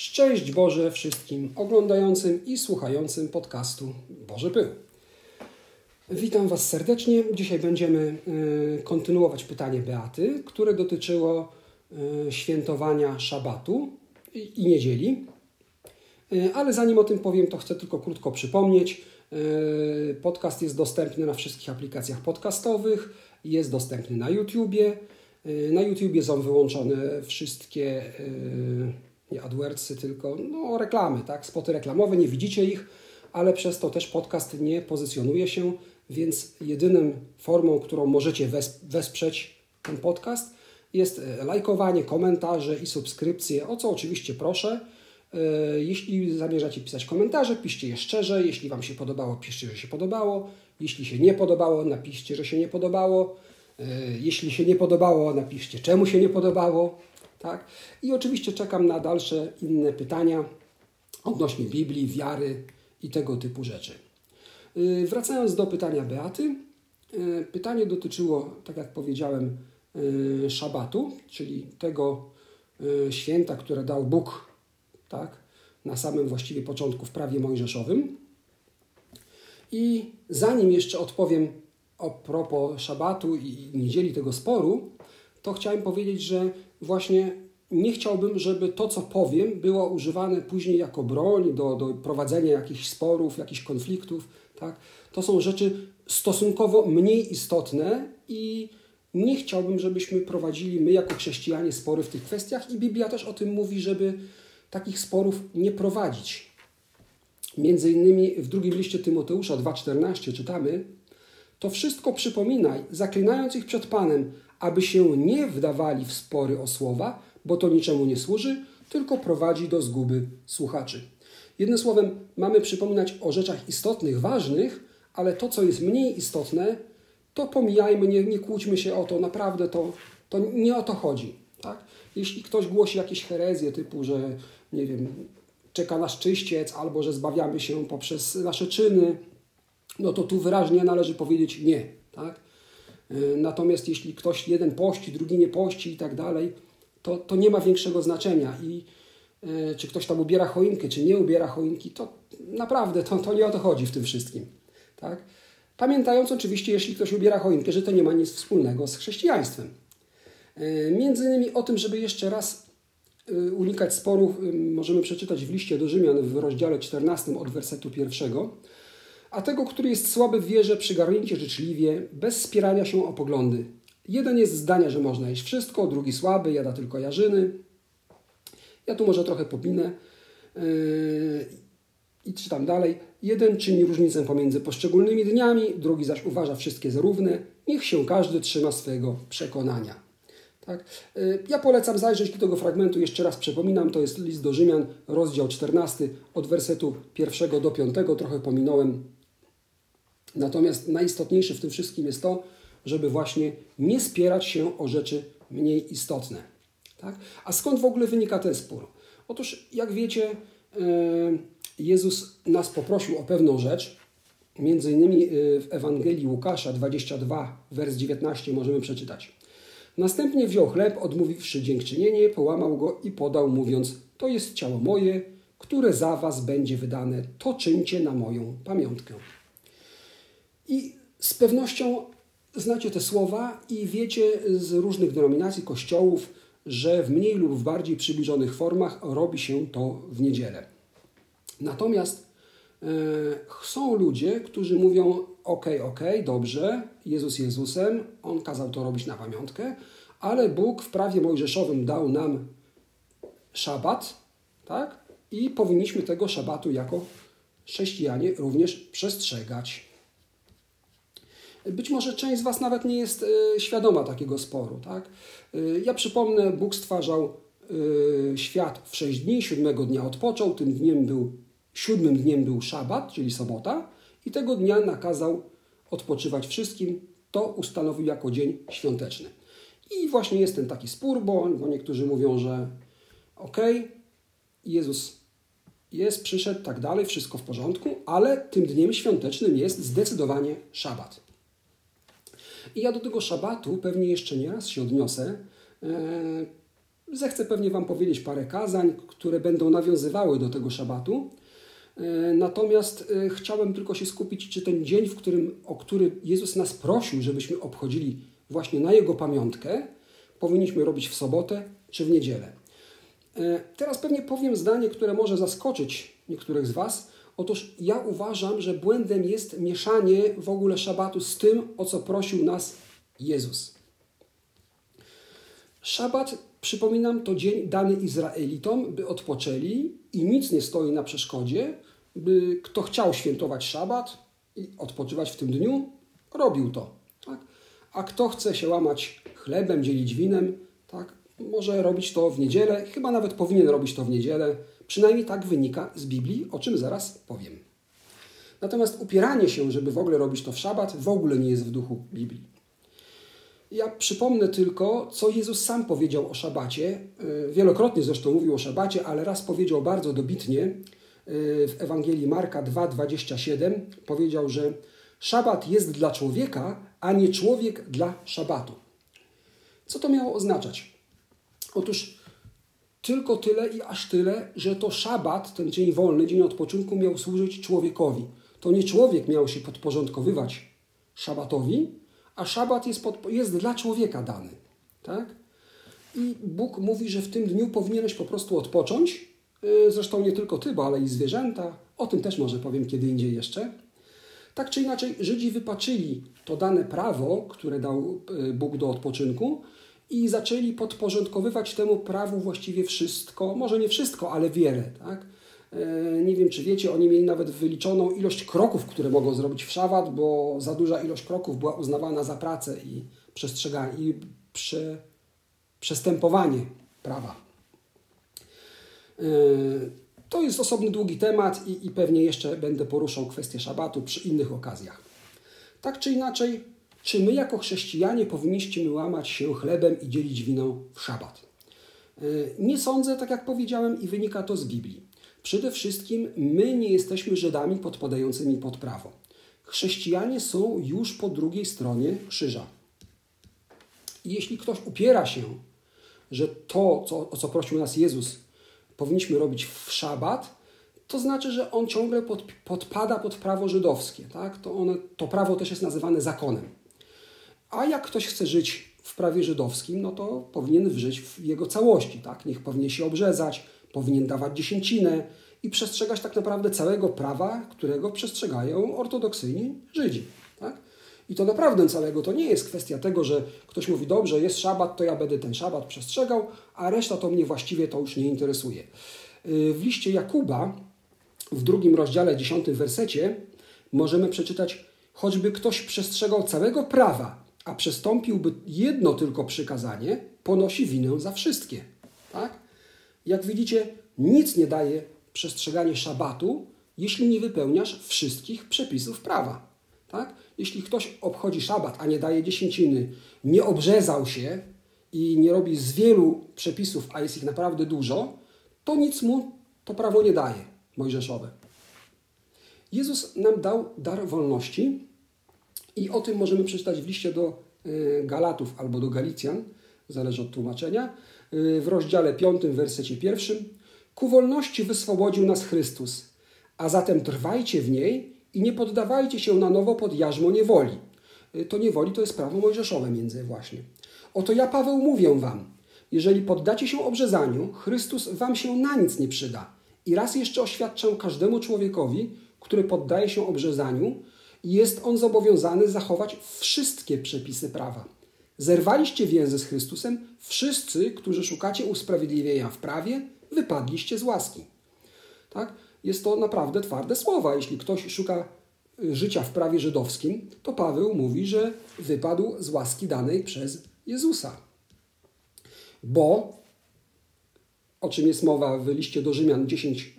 Szczęść Boże wszystkim oglądającym i słuchającym podcastu Boże Pył. Witam Was serdecznie. Dzisiaj będziemy y, kontynuować pytanie Beaty, które dotyczyło y, świętowania szabatu i niedzieli. Y, ale zanim o tym powiem, to chcę tylko krótko przypomnieć. Podcast jest dostępny na wszystkich aplikacjach podcastowych, jest dostępny na YouTubie. Na YouTubie są wyłączone wszystkie nie AdWordsy, tylko no, reklamy, tak? spoty reklamowe, nie widzicie ich, ale przez to też podcast nie pozycjonuje się, więc jedyną formą, którą możecie wesprzeć ten podcast jest e, lajkowanie, komentarze i subskrypcje, o co oczywiście proszę. E, jeśli zamierzacie pisać komentarze, piszcie je szczerze. Jeśli Wam się podobało, piszcie, że się podobało. Jeśli się nie podobało, napiszcie, że się nie podobało. E, jeśli się nie podobało, napiszcie, czemu się nie podobało. Tak? I oczywiście czekam na dalsze inne pytania odnośnie Biblii, wiary i tego typu rzeczy. Y, wracając do pytania Beaty, y, pytanie dotyczyło, tak jak powiedziałem, y, szabatu, czyli tego święta, które dał Bóg tak, na samym właściwie początku w prawie mojżeszowym. I zanim jeszcze odpowiem o propos szabatu i niedzieli tego sporu, to chciałem powiedzieć, że właśnie nie chciałbym, żeby to, co powiem, było używane później jako broń do, do prowadzenia jakichś sporów, jakichś konfliktów. Tak? To są rzeczy stosunkowo mniej istotne i nie chciałbym, żebyśmy prowadzili my jako chrześcijanie spory w tych kwestiach i Biblia też o tym mówi, żeby takich sporów nie prowadzić. Między innymi w drugim liście Tymoteusza 2,14 czytamy To wszystko przypominaj, zaklinając ich przed Panem, aby się nie wdawali w spory o słowa, bo to niczemu nie służy, tylko prowadzi do zguby słuchaczy. Jednym słowem, mamy przypominać o rzeczach istotnych, ważnych, ale to, co jest mniej istotne, to pomijajmy, nie, nie kłóćmy się o to, naprawdę to, to nie o to chodzi. Tak? Jeśli ktoś głosi jakieś herezje typu, że nie wiem, czeka nas czyściec, albo że zbawiamy się poprzez nasze czyny, no to tu wyraźnie należy powiedzieć nie. Tak? E, natomiast jeśli ktoś jeden pości, drugi nie pości i tak dalej, to, to nie ma większego znaczenia. I e, czy ktoś tam ubiera choinkę, czy nie ubiera choinki, to naprawdę to, to nie o to chodzi w tym wszystkim. Tak? Pamiętając oczywiście, jeśli ktoś ubiera choinkę, że to nie ma nic wspólnego z chrześcijaństwem. E, między innymi o tym, żeby jeszcze raz unikać sporów, możemy przeczytać w liście do Rzymian w rozdziale 14 od wersetu pierwszego a tego, który jest słaby w wierze, przygarnijcie życzliwie, bez spierania się o poglądy. Jeden jest zdania, że można jeść wszystko, drugi słaby, jada tylko jarzyny. Ja tu może trochę popinę yy, i czytam dalej. Jeden czyni różnicę pomiędzy poszczególnymi dniami, drugi zaś uważa wszystkie za równe. Niech się każdy trzyma swojego przekonania. Tak? Yy, ja polecam zajrzeć do tego fragmentu, jeszcze raz przypominam, to jest list do Rzymian, rozdział 14, od wersetu 1 do 5, trochę pominąłem Natomiast najistotniejsze w tym wszystkim jest to, żeby właśnie nie spierać się o rzeczy mniej istotne. Tak? A skąd w ogóle wynika ten spór? Otóż, jak wiecie, e, Jezus nas poprosił o pewną rzecz. Między innymi e, w Ewangelii Łukasza 22, wers 19 możemy przeczytać. Następnie wziął chleb, odmówiwszy dziękczynienie, połamał go i podał, mówiąc: To jest ciało moje, które za was będzie wydane. To czyńcie na moją pamiątkę. I z pewnością znacie te słowa i wiecie z różnych denominacji, kościołów, że w mniej lub w bardziej przybliżonych formach robi się to w niedzielę. Natomiast e, są ludzie, którzy mówią: OK, OK, dobrze, Jezus Jezusem, On kazał to robić na pamiątkę, ale Bóg w prawie mojżeszowym dał nam szabat, tak? I powinniśmy tego szabatu jako chrześcijanie również przestrzegać. Być może część z Was nawet nie jest e, świadoma takiego sporu. Tak? E, ja przypomnę, Bóg stwarzał e, świat w sześć dni, siódmego dnia odpoczął, tym dniem był, siódmym dniem był szabat, czyli sobota i tego dnia nakazał odpoczywać wszystkim, to ustanowił jako dzień świąteczny. I właśnie jest ten taki spór, bo, bo niektórzy mówią, że okej, okay, Jezus jest, przyszedł, tak dalej, wszystko w porządku, ale tym dniem świątecznym jest zdecydowanie szabat. I ja do tego szabatu pewnie jeszcze nie raz się odniosę. E, Zechcę pewnie Wam powiedzieć parę kazań, które będą nawiązywały do tego szabatu. E, natomiast e, chciałem tylko się skupić, czy ten dzień, w którym, o który Jezus nas prosił, żebyśmy obchodzili właśnie na Jego pamiątkę, powinniśmy robić w sobotę czy w niedzielę. Teraz pewnie powiem zdanie, które może zaskoczyć niektórych z Was. Otóż ja uważam, że błędem jest mieszanie w ogóle szabatu z tym, o co prosił nas Jezus. Szabat, przypominam, to dzień dany Izraelitom, by odpoczęli i nic nie stoi na przeszkodzie, by kto chciał świętować szabat i odpoczywać w tym dniu, robił to. Tak? A kto chce się łamać chlebem, dzielić winem, tak? może robić to w niedzielę, chyba nawet powinien robić to w niedzielę. Przynajmniej tak wynika z Biblii, o czym zaraz powiem. Natomiast upieranie się, żeby w ogóle robić to w szabat, w ogóle nie jest w duchu Biblii. Ja przypomnę tylko, co Jezus sam powiedział o szabacie. Y, wielokrotnie zresztą mówił o szabacie, ale raz powiedział bardzo dobitnie y, w Ewangelii Marka 2:27 powiedział, że szabat jest dla człowieka, a nie człowiek dla szabatu. Co to miało oznaczać? Otóż tylko tyle i aż tyle, że to szabat, ten dzień wolny, dzień odpoczynku, miał służyć człowiekowi. To nie człowiek miał się podporządkowywać szabatowi, a szabat jest, pod, jest dla człowieka dany. Tak? I Bóg mówi, że w tym dniu powinieneś po prostu odpocząć. Y, zresztą nie tylko ty, bo ale i zwierzęta. O tym też może powiem kiedy indziej jeszcze. Tak czy inaczej, Żydzi wypaczyli to dane prawo, które dał y, Bóg do odpoczynku i zaczęli podporządkowywać temu prawu właściwie wszystko, może nie wszystko, ale wiele. Tak? E, nie wiem, czy wiecie, oni mieli nawet wyliczoną ilość kroków, które mogą zrobić w szabat, bo za duża ilość kroków była uznawana za pracę i przestrzeganie, i prze, przestępowanie prawa. E, to jest osobny długi temat i, i pewnie jeszcze będę poruszał kwestię szabatu przy innych okazjach. Tak czy inaczej, czy my jako chrześcijanie powinniśmy łamać się chlebem i dzielić wino w szabat? E, nie sądzę, tak jak powiedziałem, i wynika to z Biblii. Przede wszystkim my nie jesteśmy Żydami podpadającymi pod prawo. Chrześcijanie są już po drugiej stronie krzyża. Jeśli ktoś upiera się, że to, co, o co prosił nas Jezus, powinniśmy robić w szabat, to znaczy, że on ciągle pod, podpada pod prawo żydowskie. Tak? To, one, to prawo też jest nazywane zakonem. A jak ktoś chce żyć w prawie żydowskim, no to powinien żyć w jego całości. Tak? Niech powinien się obrzezać, powinien dawać dziesięcinę i przestrzegać tak naprawdę całego prawa, którego przestrzegają ortodoksyjni Żydzi. Tak? I to naprawdę całego to nie jest kwestia tego, że ktoś mówi, dobrze, jest szabat, to ja będę ten szabat przestrzegał, a reszta to mnie właściwie to już nie interesuje. Y, w liście Jakuba, w drugim rozdziale, dziesiątym wersecie, możemy przeczytać, choćby ktoś przestrzegał całego prawa, a przestąpiłby jedno tylko przykazanie, ponosi winę za wszystkie. Tak? Jak widzicie, nic nie daje przestrzeganie szabatu, jeśli nie wypełniasz wszystkich przepisów prawa. Tak? Jeśli ktoś obchodzi szabat, a nie daje dziesięciny, nie obrzezał się i nie robi z wielu przepisów, a jest ich naprawdę dużo, to nic mu to prawo nie daje mojżeszowe. Jezus nam dał dar wolności i o tym możemy przeczytać w liście do y, Galatów albo do Galicjan, zależy od tłumaczenia, y, w rozdziale 5, wersecie pierwszym. Ku wolności wyswobodził nas Chrystus, a zatem trwajcie w niej i nie poddawajcie się na nowo pod jarzmo niewoli. Y, to niewoli to jest prawo mojżeszowe między właśnie. Oto ja, Paweł, mówię wam, jeżeli poddacie się obrzezaniu, Chrystus wam się na nic nie przyda. I raz jeszcze oświadczam każdemu człowiekowi, który poddaje się obrzezaniu, jest on zobowiązany zachować wszystkie przepisy prawa. Zerwaliście więzy z Chrystusem, wszyscy, którzy szukacie usprawiedliwienia w prawie, wypadliście z łaski. Tak? Jest to naprawdę twarde słowa. Jeśli ktoś szuka y, życia w prawie żydowskim, to Paweł mówi, że wypadł z łaski danej przez Jezusa. Bo, o czym jest mowa w liście do Rzymian 10,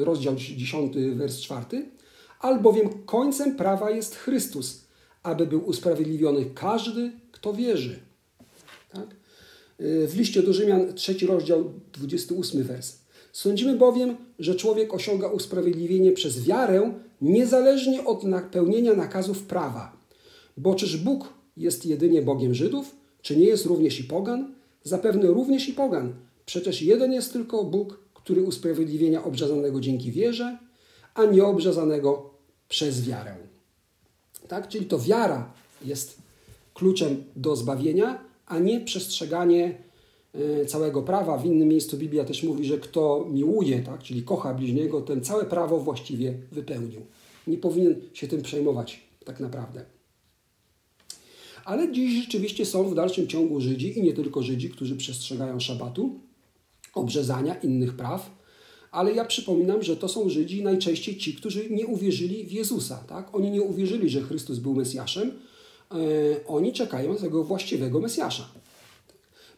y, rozdział 10, wers 4, albowiem końcem prawa jest Chrystus, aby był usprawiedliwiony każdy, kto wierzy. Tak? W liście do Rzymian, trzeci rozdział, 28 wers. Sądzimy bowiem, że człowiek osiąga usprawiedliwienie przez wiarę, niezależnie od napełnienia nakazów prawa. Bo czyż Bóg jest jedynie Bogiem Żydów, czy nie jest również i pogan? Zapewne również i pogan. Przecież jeden jest tylko Bóg, który usprawiedliwienia obrzezanego dzięki wierze, a nieobrzezanego przez wiarę. Tak? Czyli to wiara jest kluczem do zbawienia, a nie przestrzeganie e, całego prawa. W innym miejscu Biblia też mówi, że kto miłuje, tak? czyli kocha bliźniego, ten całe prawo właściwie wypełnił. Nie powinien się tym przejmować tak naprawdę. Ale dziś rzeczywiście są w dalszym ciągu Żydzi i nie tylko Żydzi, którzy przestrzegają szabatu, obrzezania, innych praw, ale ja przypominam, że to są Żydzi najczęściej ci, którzy nie uwierzyli w Jezusa. Tak? Oni nie uwierzyli, że Chrystus był Mesjaszem. E, oni czekają na tego właściwego Mesjasza.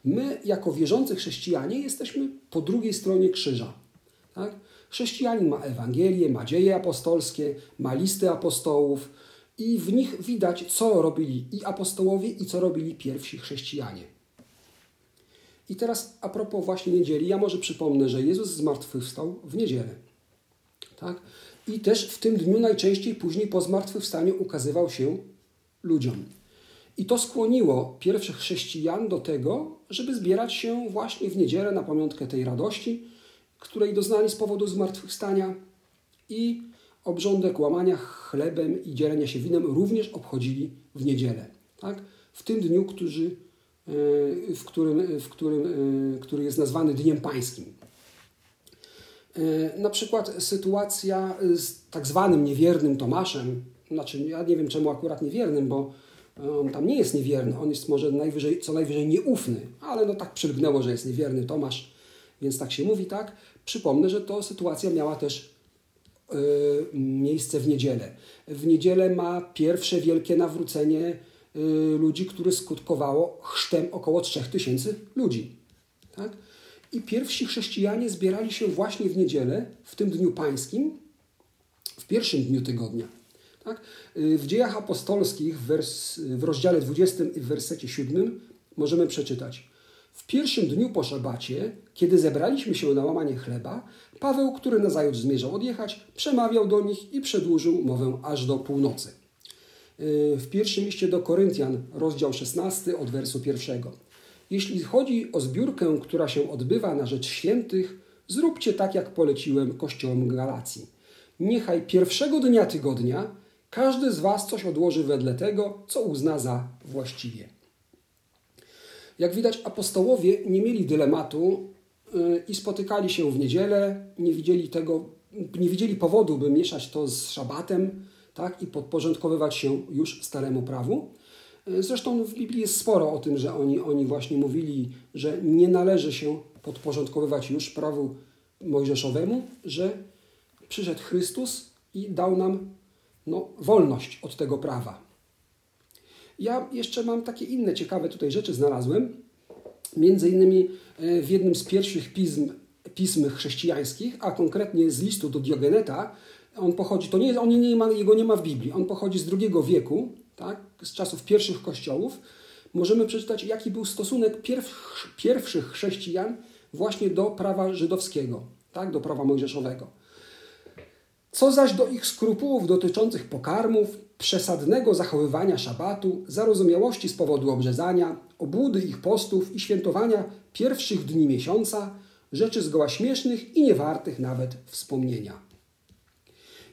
My, jako wierzący chrześcijanie, jesteśmy po drugiej stronie krzyża. Tak? Chrześcijanin ma Ewangelię, ma dzieje apostolskie, ma listy apostołów i w nich widać, co robili i apostołowie, i co robili pierwsi chrześcijanie. I teraz a propos właśnie niedzieli, ja może przypomnę, że Jezus zmartwychwstał w niedzielę. Tak? I też w tym dniu najczęściej później po zmartwychwstaniu ukazywał się ludziom. I to skłoniło pierwszych chrześcijan do tego, żeby zbierać się właśnie w niedzielę na pamiątkę tej radości, której doznali z powodu zmartwychwstania i obrządek łamania chlebem i dzielenia się winem również obchodzili w niedzielę. Tak? W tym dniu, którzy w którym, w którym, e, który jest nazwany Dniem Pańskim. Na przykład sytuacja z tak zwanym niewiernym Tomaszem, znaczy ja nie wiem czemu akurat niewiernym, bo on tam nie jest niewierny, on jest może najwyżej, co najwyżej nieufny, ale no tak przylgnęło, że jest niewierny Tomasz, więc tak się mówi, tak? Przypomnę, że to sytuacja miała też miejsce w niedzielę. W niedzielę ma pierwsze wielkie nawrócenie Y, ludzi, które skutkowało chrztem około 3000 ludzi. Tak? I pierwsi chrześcijanie zbierali się właśnie w niedzielę, w tym dniu pańskim, w pierwszym dniu tygodnia. Tak? Y, w dziejach apostolskich w, wers, w rozdziale 20 i w wersecie 7 możemy przeczytać. W pierwszym dniu po szabacie, kiedy zebraliśmy się na łamanie chleba, Paweł, który nazajutrz zmierzał odjechać, przemawiał do nich i przedłużył mowę aż do północy w pierwszym liście do Koryntian, rozdział 16, od wersu pierwszego. Jeśli chodzi o zbiórkę, która się odbywa na rzecz świętych, zróbcie tak, jak poleciłem kościołom Galacji. Niechaj pierwszego dnia tygodnia każdy z Was coś odłoży wedle tego, co uzna za właściwie. Jak widać, apostołowie nie mieli dylematu y, i spotykali się w niedzielę, nie widzieli tego, nie widzieli powodu, by mieszać to z szabatem, tak, i podporządkowywać się już staremu prawu. E, zresztą w Biblii jest sporo o tym, że oni, oni właśnie mówili, że nie należy się podporządkowywać już prawu mojżeszowemu, że przyszedł Chrystus i dał nam no, wolność od tego prawa. Ja jeszcze mam takie inne ciekawe tutaj rzeczy znalazłem. Między innymi e, w jednym z pierwszych pism, pism chrześcijańskich, a konkretnie z listu do Diogeneta, on pochodzi, to nie, on nie ma, jego nie ma w Biblii, on pochodzi z II wieku, tak, z czasów pierwszych kościołów. Możemy przeczytać, jaki był stosunek pierw, pierwszych chrześcijan właśnie do prawa żydowskiego, tak, do prawa mojżeszowego. Co zaś do ich skrupułów dotyczących pokarmów, przesadnego zachowywania szabatu, zarozumiałości z powodu obrzezania, obłudy ich postów i świętowania pierwszych dni miesiąca, rzeczy zgoła śmiesznych i niewartych nawet wspomnienia.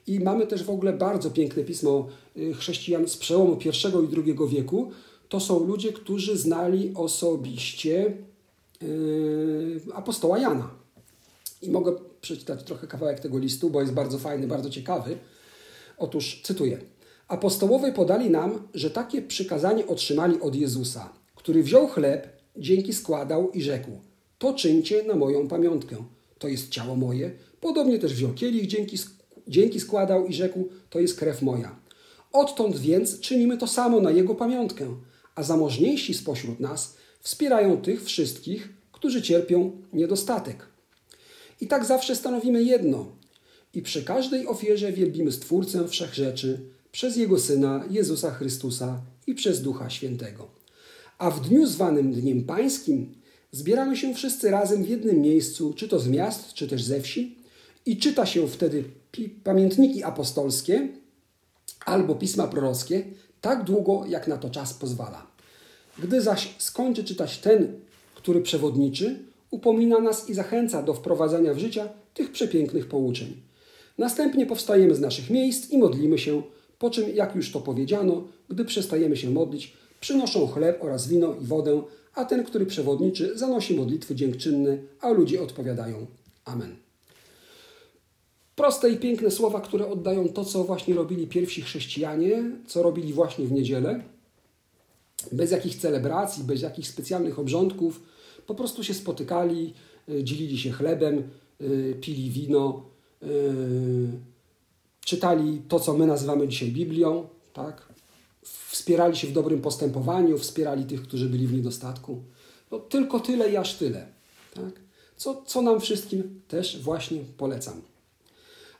I mamy też w ogóle bardzo piękne pismo y, chrześcijan z przełomu I i II wieku. To są ludzie, którzy znali osobiście yy, apostoła Jana. I mogę przeczytać trochę kawałek tego listu, bo jest bardzo fajny, bardzo ciekawy. Otóż cytuję. Apostołowie podali nam, że takie przykazanie otrzymali od Jezusa, który wziął chleb, dzięki składał i rzekł: To czyńcie na moją pamiątkę. To jest ciało moje. Podobnie też wziął kielich, dzięki dzięki składał i rzekł: To jest krew moja. Odtąd więc czynimy to samo na jego pamiątkę, a zamożniejsi spośród nas wspierają tych wszystkich, którzy cierpią niedostatek. I tak zawsze stanowimy jedno. I przy każdej ofierze wielbimy Stwórcę Wszechrzeczy przez Jego Syna Jezusa Chrystusa i przez Ducha Świętego. A w dniu zwanym Dniem Pańskim zbieramy się wszyscy razem w jednym miejscu, czy to z miast, czy też ze wsi, i czyta się wtedy pamiętniki apostolskie albo pisma prorockie tak długo, jak na to czas pozwala. Gdy zaś skończy czytać ten, który przewodniczy, upomina nas i zachęca do wprowadzania w życie tych przepięknych pouczeń. Następnie powstajemy z naszych miejsc i modlimy się, po czym, jak już to powiedziano, gdy przestajemy się modlić, przynoszą chleb oraz wino i wodę, a ten, który przewodniczy, zanosi modlitwy dziękczynne, a ludzie odpowiadają Amen. Proste i piękne słowa, które oddają to, co właśnie robili pierwsi chrześcijanie, co robili właśnie w niedzielę. Bez jakichś celebracji, bez jakichś specjalnych obrządków. Po prostu się spotykali, y, dzielili się chlebem, y, pili wino, y, czytali to, co my nazywamy dzisiaj Biblią, tak? wspierali się w dobrym postępowaniu, wspierali tych, którzy byli w niedostatku. No, tylko tyle i aż tyle. Tak? Co, co nam wszystkim też właśnie polecam.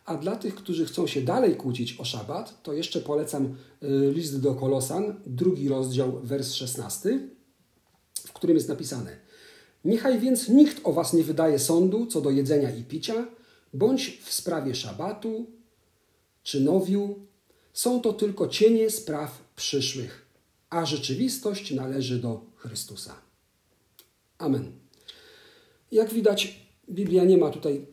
A dla tych, którzy chcą się dalej kłócić o szabat, to jeszcze polecam y, list do Kolosan, drugi rozdział, wers 16, w którym jest napisane: Niechaj więc nikt o was nie wydaje sądu co do jedzenia i picia, bądź w sprawie szabatu czy nowiu. Są to tylko cienie spraw przyszłych, a rzeczywistość należy do Chrystusa. Amen. Jak widać, Biblia nie ma tutaj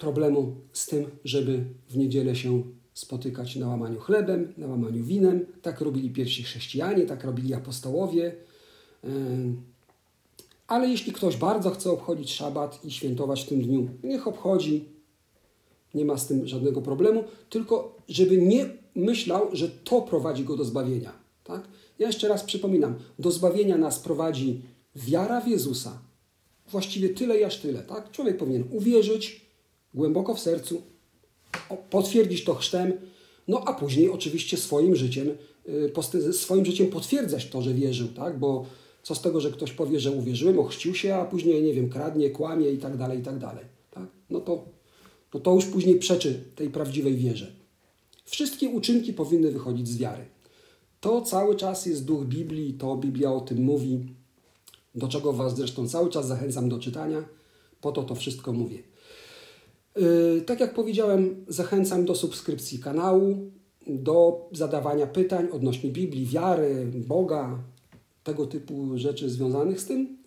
problemu z tym, żeby w niedzielę się spotykać na łamaniu chlebem, na łamaniu winem. Tak robili pierwsi chrześcijanie, tak robili apostołowie. Ale jeśli ktoś bardzo chce obchodzić szabat i świętować w tym dniu, niech obchodzi. Nie ma z tym żadnego problemu, tylko żeby nie myślał, że to prowadzi go do zbawienia. Tak? Ja jeszcze raz przypominam, do zbawienia nas prowadzi wiara w Jezusa. Właściwie tyle aż tyle. Tak? Człowiek powinien uwierzyć, głęboko w sercu, potwierdzić to chrztem, no a później oczywiście swoim życiem, y, swoim życiem potwierdzać to, że wierzył, tak? Bo co z tego, że ktoś powie, że uwierzyłem, ochrzcił się, a później, nie wiem, kradnie, kłamie i tak dalej, i tak dalej. Tak? No to, no to już później przeczy tej prawdziwej wierze. Wszystkie uczynki powinny wychodzić z wiary. To cały czas jest duch Biblii, to Biblia o tym mówi, do czego Was zresztą cały czas zachęcam do czytania, po to to wszystko mówię. Yy, tak jak powiedziałem, zachęcam do subskrypcji kanału, do zadawania pytań odnośnie Biblii, wiary, Boga, tego typu rzeczy związanych z tym.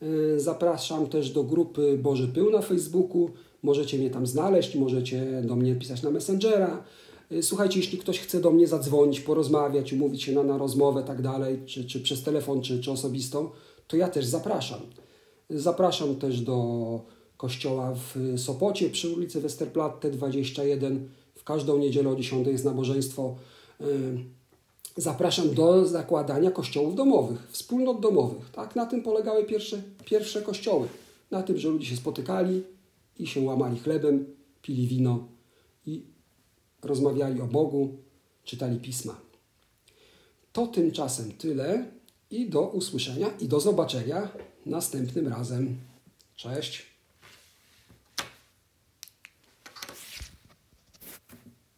Yy, zapraszam też do grupy Boży Pył na Facebooku. Możecie mnie tam znaleźć, możecie do mnie pisać na Messengera. Yy, słuchajcie, jeśli ktoś chce do mnie zadzwonić, porozmawiać, umówić się na, na rozmowę, tak dalej, czy, czy przez telefon, czy, czy osobistą, to ja też zapraszam. Zapraszam też do kościoła w Sopocie przy ulicy Westerplatte 21. W każdą niedzielę o 10 jest nabożeństwo. Y, zapraszam do zakładania kościołów domowych, wspólnot domowych. Tak? Na tym polegały pierwsze, pierwsze kościoły. Na tym, że ludzie się spotykali i się łamali chlebem, pili wino i rozmawiali o Bogu, czytali pisma. To tymczasem tyle i do usłyszenia i do zobaczenia następnym razem. Cześć.